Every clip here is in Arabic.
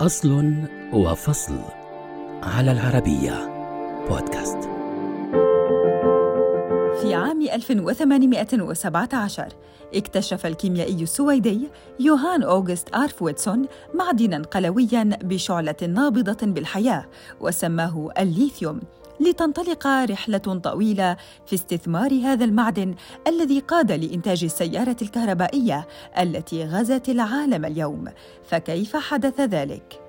أصل وفصل على العربية بودكاست. في عام 1817 اكتشف الكيميائي السويدي يوهان أوغست آرفويتسون معدناً قلوياً بشعلة نابضة بالحياة وسماه الليثيوم. لتنطلق رحلة طويلة في استثمار هذا المعدن الذي قاد لإنتاج السيارة الكهربائية التي غزت العالم اليوم، فكيف حدث ذلك؟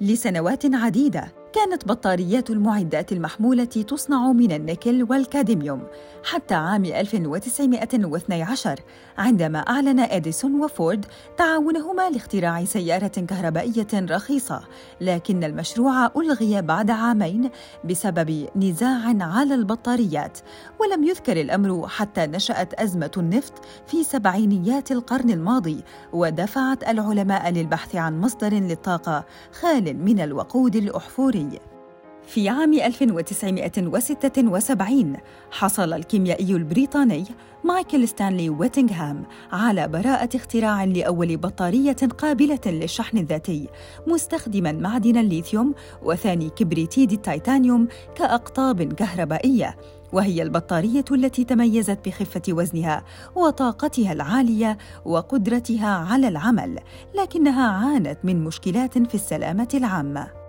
لسنوات عديدة كانت بطاريات المعدات المحمولة تصنع من النيكل والكادميوم حتى عام 1912 عندما أعلن إديسون وفورد تعاونهما لاختراع سيارة كهربائية رخيصة لكن المشروع ألغي بعد عامين بسبب نزاع على البطاريات ولم يذكر الأمر حتى نشأت أزمة النفط في سبعينيات القرن الماضي ودفعت العلماء للبحث عن مصدر للطاقة خال من الوقود الأحفوري. في عام 1976 حصل الكيميائي البريطاني مايكل ستانلي ويتنغهام على براءة اختراع لأول بطارية قابلة للشحن الذاتي مستخدما معدن الليثيوم وثاني كبريتيد التيتانيوم كأقطاب كهربائية وهي البطارية التي تميزت بخفة وزنها وطاقتها العالية وقدرتها على العمل لكنها عانت من مشكلات في السلامة العامة.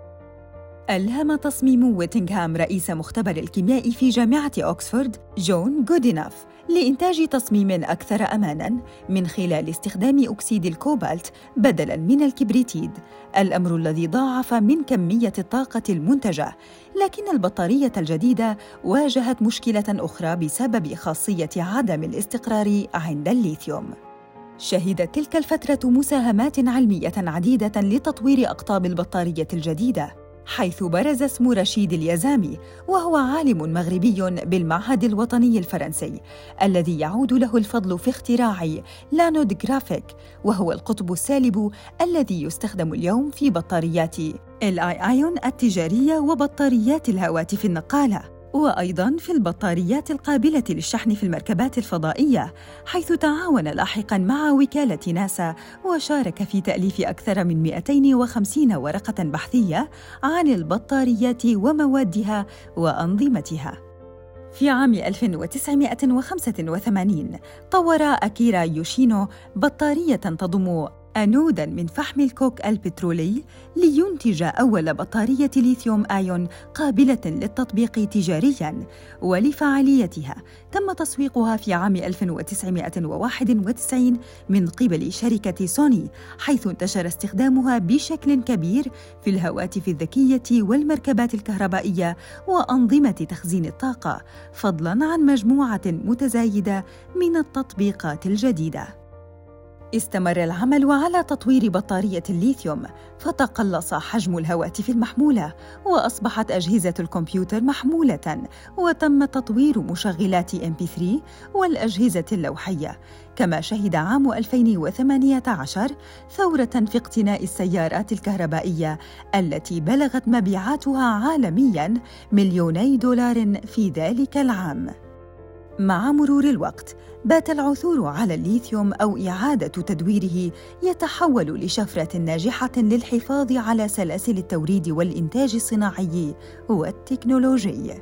ألهم تصميم ويتنغهام رئيس مختبر الكيمياء في جامعة أوكسفورد جون جوديناف لإنتاج تصميم أكثر أماناً من خلال استخدام أكسيد الكوبالت بدلاً من الكبريتيد، الأمر الذي ضاعف من كمية الطاقة المنتجة، لكن البطارية الجديدة واجهت مشكلة أخرى بسبب خاصية عدم الاستقرار عند الليثيوم. شهدت تلك الفترة مساهمات علمية عديدة لتطوير أقطاب البطارية الجديدة، حيث برز اسم رشيد اليزامي وهو عالم مغربي بالمعهد الوطني الفرنسي الذي يعود له الفضل في اختراع لأنود جرافيت وهو القطب السالب الذي يستخدم اليوم في بطاريات ال Li-ion التجارية وبطاريات الهواتف النقالة. وأيضاً في البطاريات القابلة للشحن في المركبات الفضائية حيث تعاون لاحقاً مع وكالة ناسا وشارك في تأليف أكثر من 250 ورقة بحثية عن البطاريات وموادها وأنظمتها. في عام 1985 طور أكيرا يوشينو بطارية تضم أنودا من فحم الكوك البترولي لينتج أول بطارية ليثيوم آيون قابلة للتطبيق تجارياً ولفعاليتها. تم تسويقها في عام 1991 من قبل شركة سوني حيث انتشر استخدامها بشكل كبير في الهواتف الذكية والمركبات الكهربائية وأنظمة تخزين الطاقة فضلاً عن مجموعة متزايدة من التطبيقات الجديدة. استمر العمل على تطوير بطارية الليثيوم فتقلص حجم الهواتف المحمولة وأصبحت أجهزة الكمبيوتر محمولة وتم تطوير مشغلات MP3 والأجهزة اللوحية. كما شهد عام 2018 ثورة في اقتناء السيارات الكهربائية التي بلغت مبيعاتها عالمياً مليوني دولار في ذلك العام. مع مرور الوقت بات العثور على الليثيوم أو إعادة تدويره يتحول لشفرة ناجحة للحفاظ على سلاسل التوريد والإنتاج الصناعي والتكنولوجي.